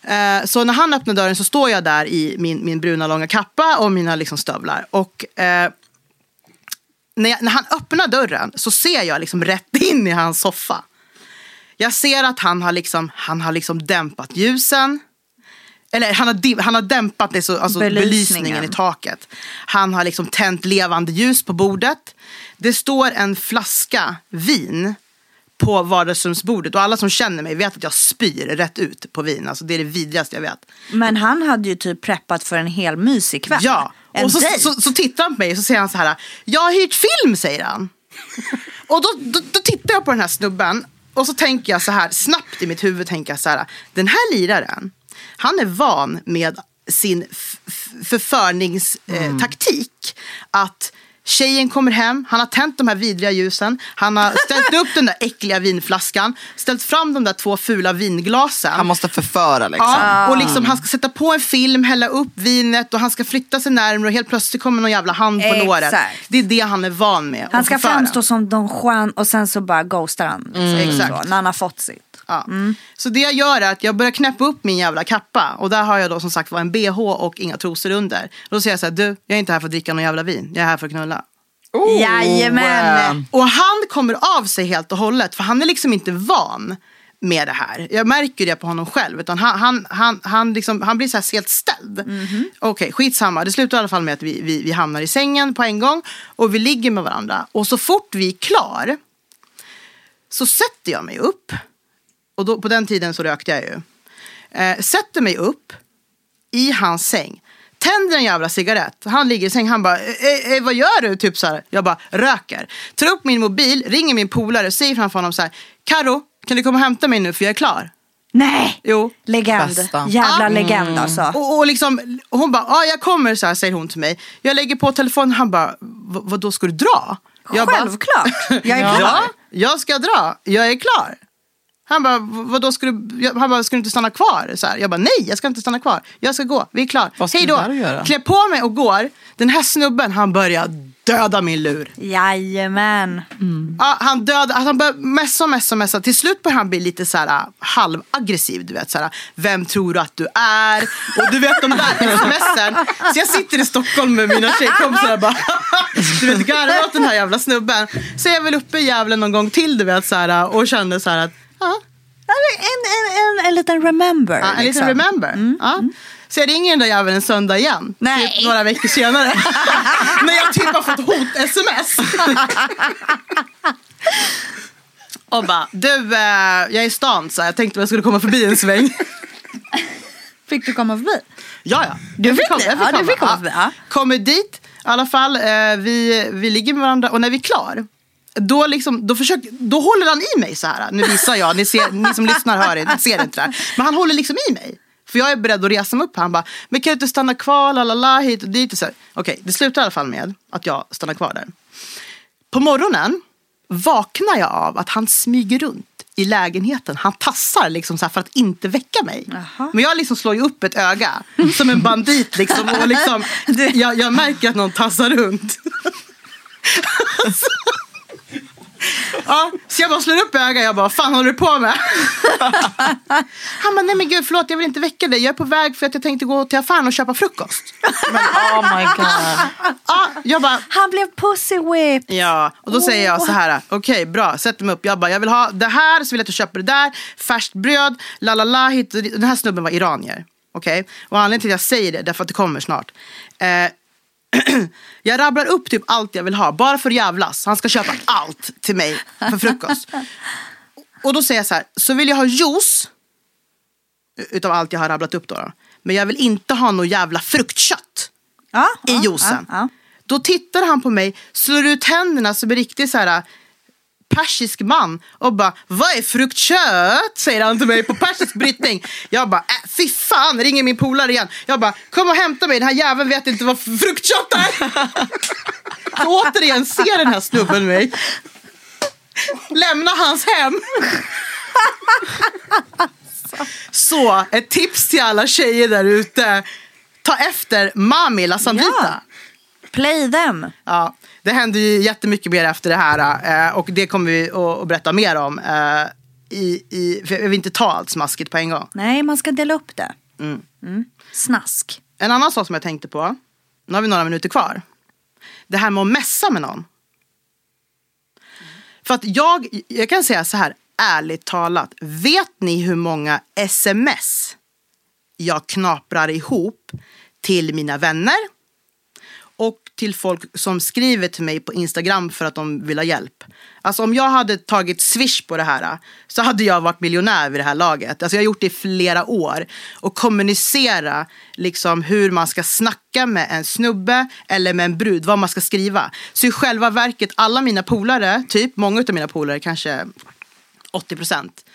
Eh, så när han öppnar dörren så står jag där i min, min bruna långa kappa och mina liksom stövlar. Och eh, när, jag, när han öppnar dörren så ser jag liksom rätt in i hans soffa. Jag ser att han har liksom, han har liksom dämpat ljusen. Eller han har, han har dämpat det så, alltså Belysningen. belysningen i taket. Han har liksom tänt levande ljus på bordet. Det står en flaska vin på vardagsrumsbordet. Och alla som känner mig vet att jag spyr rätt ut på vin. Alltså det är det vidrigaste jag vet. Men han hade ju typ preppat för en hel mysig kväll. Ja, En och så, så, så tittar han på mig och så säger han så här. Jag har hyrt film, säger han. och då, då, då tittar jag på den här snubben och så tänker jag så här, snabbt i mitt huvud tänker jag så här. Den här liraren, han är van med sin förförningstaktik. Att Tjejen kommer hem, han har tänt de här vidriga ljusen, han har ställt upp den där äckliga vinflaskan, ställt fram de där två fula vinglasen. Han måste förföra liksom. Ja, och liksom, han ska sätta på en film, hälla upp vinet och han ska flytta sig närmare och helt plötsligt kommer någon jävla hand på Exakt. låret. Det är det han är van med. Han ska förföra. framstå som Don Juan och sen så bara ghostar han. Mm. Exakt. Så, när han har fått sitt. Ja. Så det jag gör är att jag börjar knäppa upp min jävla kappa och där har jag då som sagt var en bh och inga trosor under. Då säger jag så här, du, jag är inte här för att dricka någon jävla vin, jag är här för att knulla. Oh, Jajamän. eh, Och han kommer av sig helt och hållet för han är liksom inte van med det här. Jag märker det på honom själv. Utan han, han, han, han, liksom, han blir så här helt ställd. Okej, skitsamma. Det slutar i alla fall med att vi, vi, vi hamnar i sängen på en gång. Och vi ligger med varandra. Och så fort vi är klar så sätter jag mig upp. Och då, på den tiden så rökte jag ju. Eh, sätter mig upp i hans säng. Tänder en jävla cigarett. Han ligger i säng. Han bara, eh, eh, vad gör du? Typ så här. Jag bara, röker. Tar upp min mobil, ringer min polare och säger framför honom så här. Karo, kan du komma och hämta mig nu för jag är klar? Nej! Jo. Legend. Bästa. Jävla Ja. legend alltså. Och, och, liksom, och hon bara, ja jag kommer så här, säger hon till mig. Jag lägger på telefonen. Han bara, "Va- vad då ska du dra? Jag bara, Självklart. Jag är ja, klar. jag ska dra. Jag är klar. Han bara, "V- vadå ska du, han bara, ska du inte stanna kvar? Så här. Jag bara, nej jag ska inte stanna kvar. Jag ska gå, vi är klar. Vad ska Hej du då. Klär på mig och går. Den här snubben, han börjar döda min lur. Jajamän. Ja, han dödade, alltså han började messa och messa och messa. Till slut började han bli lite så här äh, halvaggressiv. Du vet, så här, vem tror du att du är? Och du vet de där smsen. Så jag sitter i Stockholm med mina tjejkompisar och bara du vet, garvar åt den här jävla snubben. Så jag är väl uppe i Gävle någon gång till du vet, så här, och kände så här att ja, En, en, en, en liten remember. ja, en liksom. liten remember. Ja. Så jag ringer den där jäveln en söndag igen. Nej. Typ några veckor senare. När jag typ har fått hot-sms. Och bara, du eh, jag är i stan så jag tänkte jag skulle komma förbi en sväng. Fick du komma förbi? Ja, ja. Du Jag fick komma, jag Ja, du fick komma förbi, ja. Kommer dit, i alla fall. Eh, vi, vi ligger med varandra och när vi är klar. Då, liksom, då, försöker, då håller han i mig så här. Nu visar jag, ni, ser, ni som lyssnar hör inte, ser inte det här. Men han håller liksom i mig. För jag är beredd att resa mig upp. Han bara, men kan du inte stanna kvar, lalala, hit och dit. och så. Okej, det slutar i alla fall med att jag stannar kvar där. På morgonen vaknar jag av att han smyger runt i lägenheten. Han tassar liksom så för att inte väcka mig. Jaha. Men jag liksom slår ju upp ett öga som en bandit. Liksom, och liksom, jag, jag märker att någon tassar runt. Ja, så jag bara slår upp ögat jag bara, fan håller du på med? Han bara, nej men gud förlåt jag vill inte väcka dig. Jag är på väg för att jag tänkte gå till affären och köpa frukost. Men oh my god. Ja, jag bara, Han blev pussy whipped. Ja, och då säger jag så här, okej bra, sätter mig upp. Jag bara, jag vill ha det här, så vill jag att du köper det där, färskt bröd, la la la, hit och dit. Den här snubben var iranier. Okej, och anledningen till att jag säger det, därför att det kommer snart. Eh, jag rabblar upp typ allt jag vill ha, bara för att jävlas. Han ska köpa allt till mig för frukost. Och då säger jag så här, så vill jag ha juice, utav allt jag har rabblat upp då. då. Men jag vill inte ha något jävla fruktkött Ja, i ja, juicen. Ja. Då tittar han på mig, slår ut händerna som en riktig så här persisk man och bara vad är fruktkött? Säger han till mig på persisk brytning. Jag bara äh, fy fan, ringer min polare igen. Jag bara kom och hämta mig, den här jäveln vet inte vad fruktkött är. Så återigen ser den här snubben mig. Lämna hans hem. Så ett tips till alla tjejer där ute. Ta efter Mami La Sandrita. Ja. Play them. Ja, det händer ju jättemycket mer efter det här eh, och det kommer vi att, att berätta mer om. I, i, för jag vill inte ta allt smaskigt på en gång. Nej, man ska dela upp det. Mm. Mm. Snask. En annan sak som jag tänkte på, nu har vi några minuter kvar. Det här med att messa med någon. För att jag, jag kan säga så här, ärligt talat. Vet ni hur många sms jag knaprar ihop till mina vänner och till folk som skriver till mig på Instagram för att de vill ha hjälp. Alltså om jag hade tagit swish på det här så hade jag varit miljonär vid det här laget. Alltså jag har gjort det i flera år. Och kommunicera liksom hur man ska snacka med en snubbe eller med en brud, vad man ska skriva. Så i själva verket, alla mina polare, typ många av mina polare, kanske 80 procent.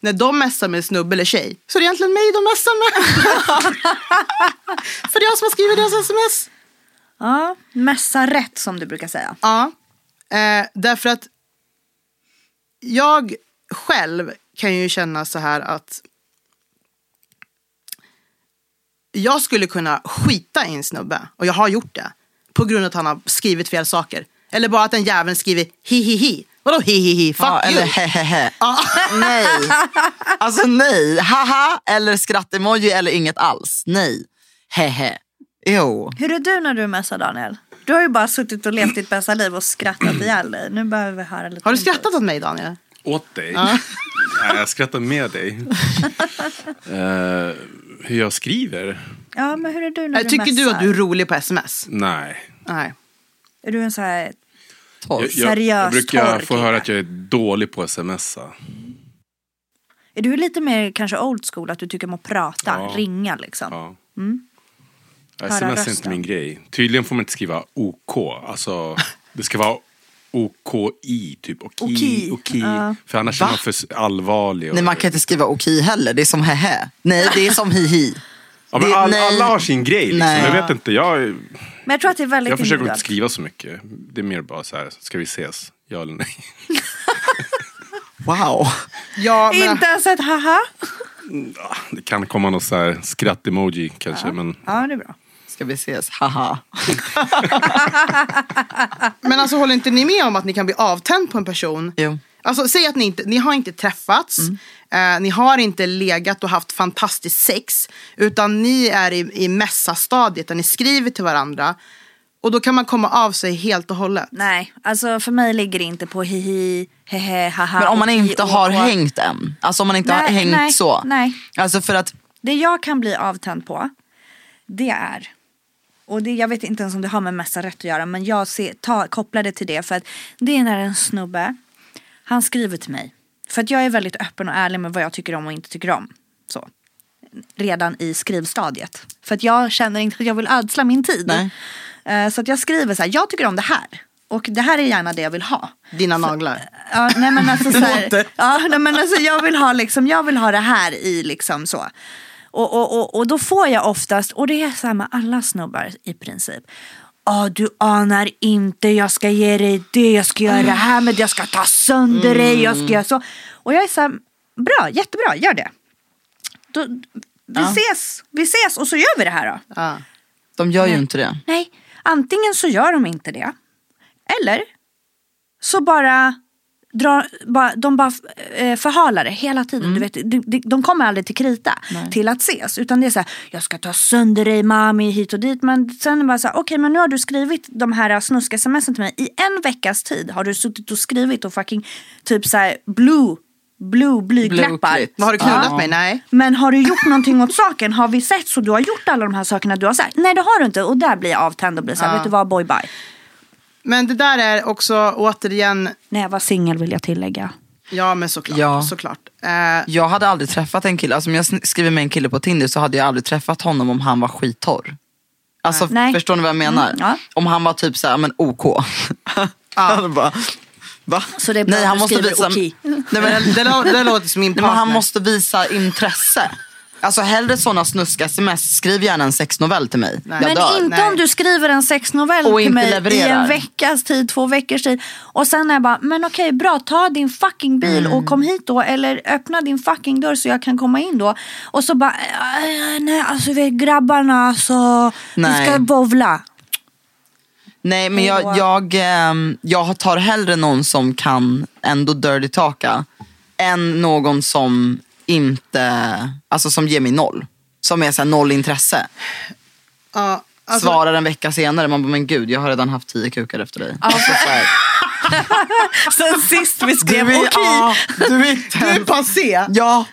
När de messar med snubbe eller tjej så är det egentligen mig de messar med. För det är jag som har skrivit deras sms. Ja, mässa rätt som du brukar säga. Ja, eh, därför att jag själv kan ju känna så här att jag skulle kunna skita i en snubbe och jag har gjort det på grund av att han har skrivit fel saker. Eller bara att den jäveln skriver hi hi hi. Vadå hi hi hi? Fuck Ja, you. eller hehehe. Ja. Nej. Alltså nej. Haha eller skrattemoji eller inget alls. Nej. Hehe. Jo. Hur är du när du messar Daniel? Du har ju bara suttit och levt ditt bästa liv och skrattat ihjäl dig. Nu behöver vi höra lite Har du skrattat åt mig Daniel? Åt dig? Nej, jag skrattar med dig. Eh, hur jag skriver? Ja, men hur är du när du Tycker messar? du att du är rolig på sms? Nej. Nej. Är du en så här... Torr. Jag, jag, Seriös jag brukar torr få höra att jag är dålig på att smsa. Är du lite mer kanske old school? Att du tycker om att prata, Ja. ringa liksom? Ja. Mm. Ja, Höra Sms är rösten. inte min grej. Tydligen får man inte skriva OK. Alltså, det ska vara OKI, typ. Oki, Oki, oki. ja. För annars är Va? man för allvarlig. och- Nej man kan inte skriva okej heller. Det är som hehe. Nej det är som hihi. ja, men det- all, alla har sin grej. Liksom. Nej. Jag vet inte. Jag, Men jag tror att det är väldigt jag försöker inte skriva så mycket. Det är mer bara så här, ska vi ses? Ja eller nej? Wow. Ja, men, Inte ens ett haha. Det kan komma något så här skratt-emoji kanske. Men Ja, det är bra. Ska vi ses? Haha. men alltså håller inte ni med om att ni kan bli avtänd på en person? Jo. Alltså säg att ni inte, ni har inte träffats, eh, ni har inte legat och haft fantastiskt sex, utan ni är i, i mässastadiet där ni skriver till varandra. Och då kan man komma av sig helt och hållet. Nej, alltså för mig ligger det inte på hihi, hehe, haha. Men om man inte hi, har och, och. hängt än. Alltså om man inte har Nej, hängt nej, så. nej. Alltså för att, Det jag kan bli avtänd på, det är, och det, jag vet inte ens om det har med mässa rätt att göra, men jag ser, ta, kopplar det till det för att det är när en snubbe, han skriver till mig. För att jag är väldigt öppen och ärlig med vad jag tycker om och inte tycker om. Så. Redan i skrivstadiet. För att jag känner inte att jag vill ödsla min tid. Eh, Så att jag skriver så här, jag tycker om det här. Och det här är gärna det jag vill ha. Dina naglar. Ja, nej men alltså så här, ja, nej, men alltså jag vill ha liksom, jag vill ha det här i liksom så. Och, och, och, och då får jag oftast, och det är så här med alla snubbar i princip. Ja, du anar inte, jag ska ge dig det, jag ska göra det här med jag ska ta sönder dig, jag ska göra så. Och jag är så här, bra, jättebra, gör det. Då, vi Ja. ses, vi ses och så gör vi det här då. Ja. de gör ju inte det. Nej, antingen så gör de inte det. Eller så bara drar, bara, de bara eh, förhalar det hela tiden. Du vet, de, de, kommer aldrig till krita till att ses. Utan det är så här, jag ska ta sönder dig mami hit och dit. Men sen bara så här, okej men nu har du skrivit de här snusk-smsen till mig. I en veckas tid har du suttit och skrivit och fucking typ så här blue, blue blygdläppar. Har du knullat Ja. mig? Nej. Men har du gjort någonting åt saken? Har vi sett så du har gjort alla de här sakerna du har sagt? Nej det har du inte. Och där blir jag avtänd och blir så här, Ja. vet du vad boy bye. Men det där är också återigen, När jag var singel vill jag tillägga. ja men såklart. Ja. såklart. Eh, Jag hade aldrig träffat en kille, alltså om jag skriver med en kille på Tinder så hade jag aldrig träffat honom om han var skittorr. Alltså Nej. förstår ni vad jag menar? Mm, ja. Om han var typ såhär, men OK. ja. bara, va? Så det är bra Nej, han måste visa, okej. Nej, det, men, det, lå- det låter som min nej, partner. men han måste visa intresse. Alltså hellre sådana snusk-sms, skriv gärna en sexnovell till mig. Nej. Jag Men dör. inte Nej. om du skriver en sexnovell Och till mig i levererar. en veckas tid, två veckors tid. Och sen är jag bara, men okej bra, ta din fucking bil Mm. och kom hit då. Eller öppna din fucking dörr så jag kan komma in då. Och så bara, "Eh, nej alltså vi är grabbarna alltså, vi Nej. ska bovla. Nej men jag, jag, ehm, jag tar hellre någon som kan ändå dirty talka än någon som inte, alltså som ger mig noll. Som är så här noll intresse. Ja, alltså, Svarar en vecka senare, man bara men gud jag har redan haft tio kukar efter dig. Alltså, så här, Sen sist vi skrev okej. ja, du är inte Du är passé. Ja,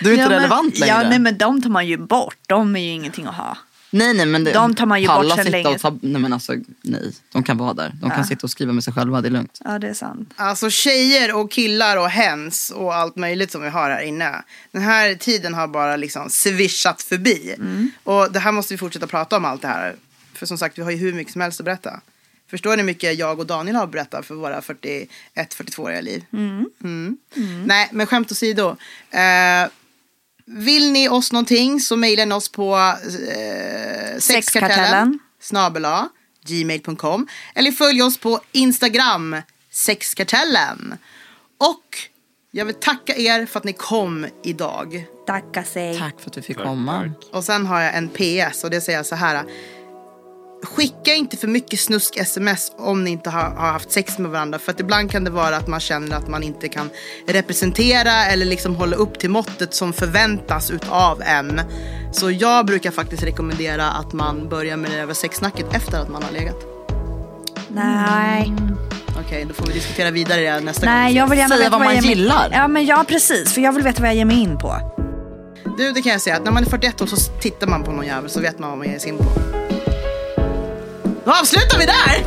du är inte Ja, men- relevant längre. Ja nej men de tar man ju bort, de är ju ingenting att ha. Nej, nej, men det, de tar man ju bort sitta länge. Och ta, nej, men alltså, nej, de kan vara där. De kan sitta och skriva med sig själva, det är lugnt. Ja det är sant. Alltså tjejer och killar och hens och allt möjligt som vi har här inne. Den här tiden har bara liksom svischat förbi. Och det här måste vi fortsätta prata om allt det här. För som sagt, vi har ju hur mycket som helst att berätta. Förstår ni hur mycket jag och Daniel har att berätta för våra 41-42-åriga liv? Mm. Nej, men skämt åsido. Eh, vill ni oss någonting så mejla oss på eh, sexkartellen snabela gmail.com eller följ oss på Instagram sexkartellen. Och jag vill tacka er för att ni kom idag. Tacka sig. Tack för att du fick Tack, komma. tack. Och sen har jag en PS och det säger jag så här. Skicka inte för mycket snusk-sms om ni inte har, har haft sex med varandra. För att ibland kan det vara att man känner att man inte kan representera eller liksom hålla upp till måttet som förväntas utav en. Så jag brukar faktiskt rekommendera att man börjar med det över sexsnacket efter att man har legat. Nej. Okej, då får vi diskutera vidare det nästa gång. Nej, jag vill gärna Säga veta vad man gillar. Ja, men ja, precis. För jag vill veta vad jag ger mig in på. Du, det kan jag säga att när man är 41 år så tittar man på någon jävel så vet man vad man ger sig in på. Då avslutar vi där!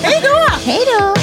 Hej då! Hej då!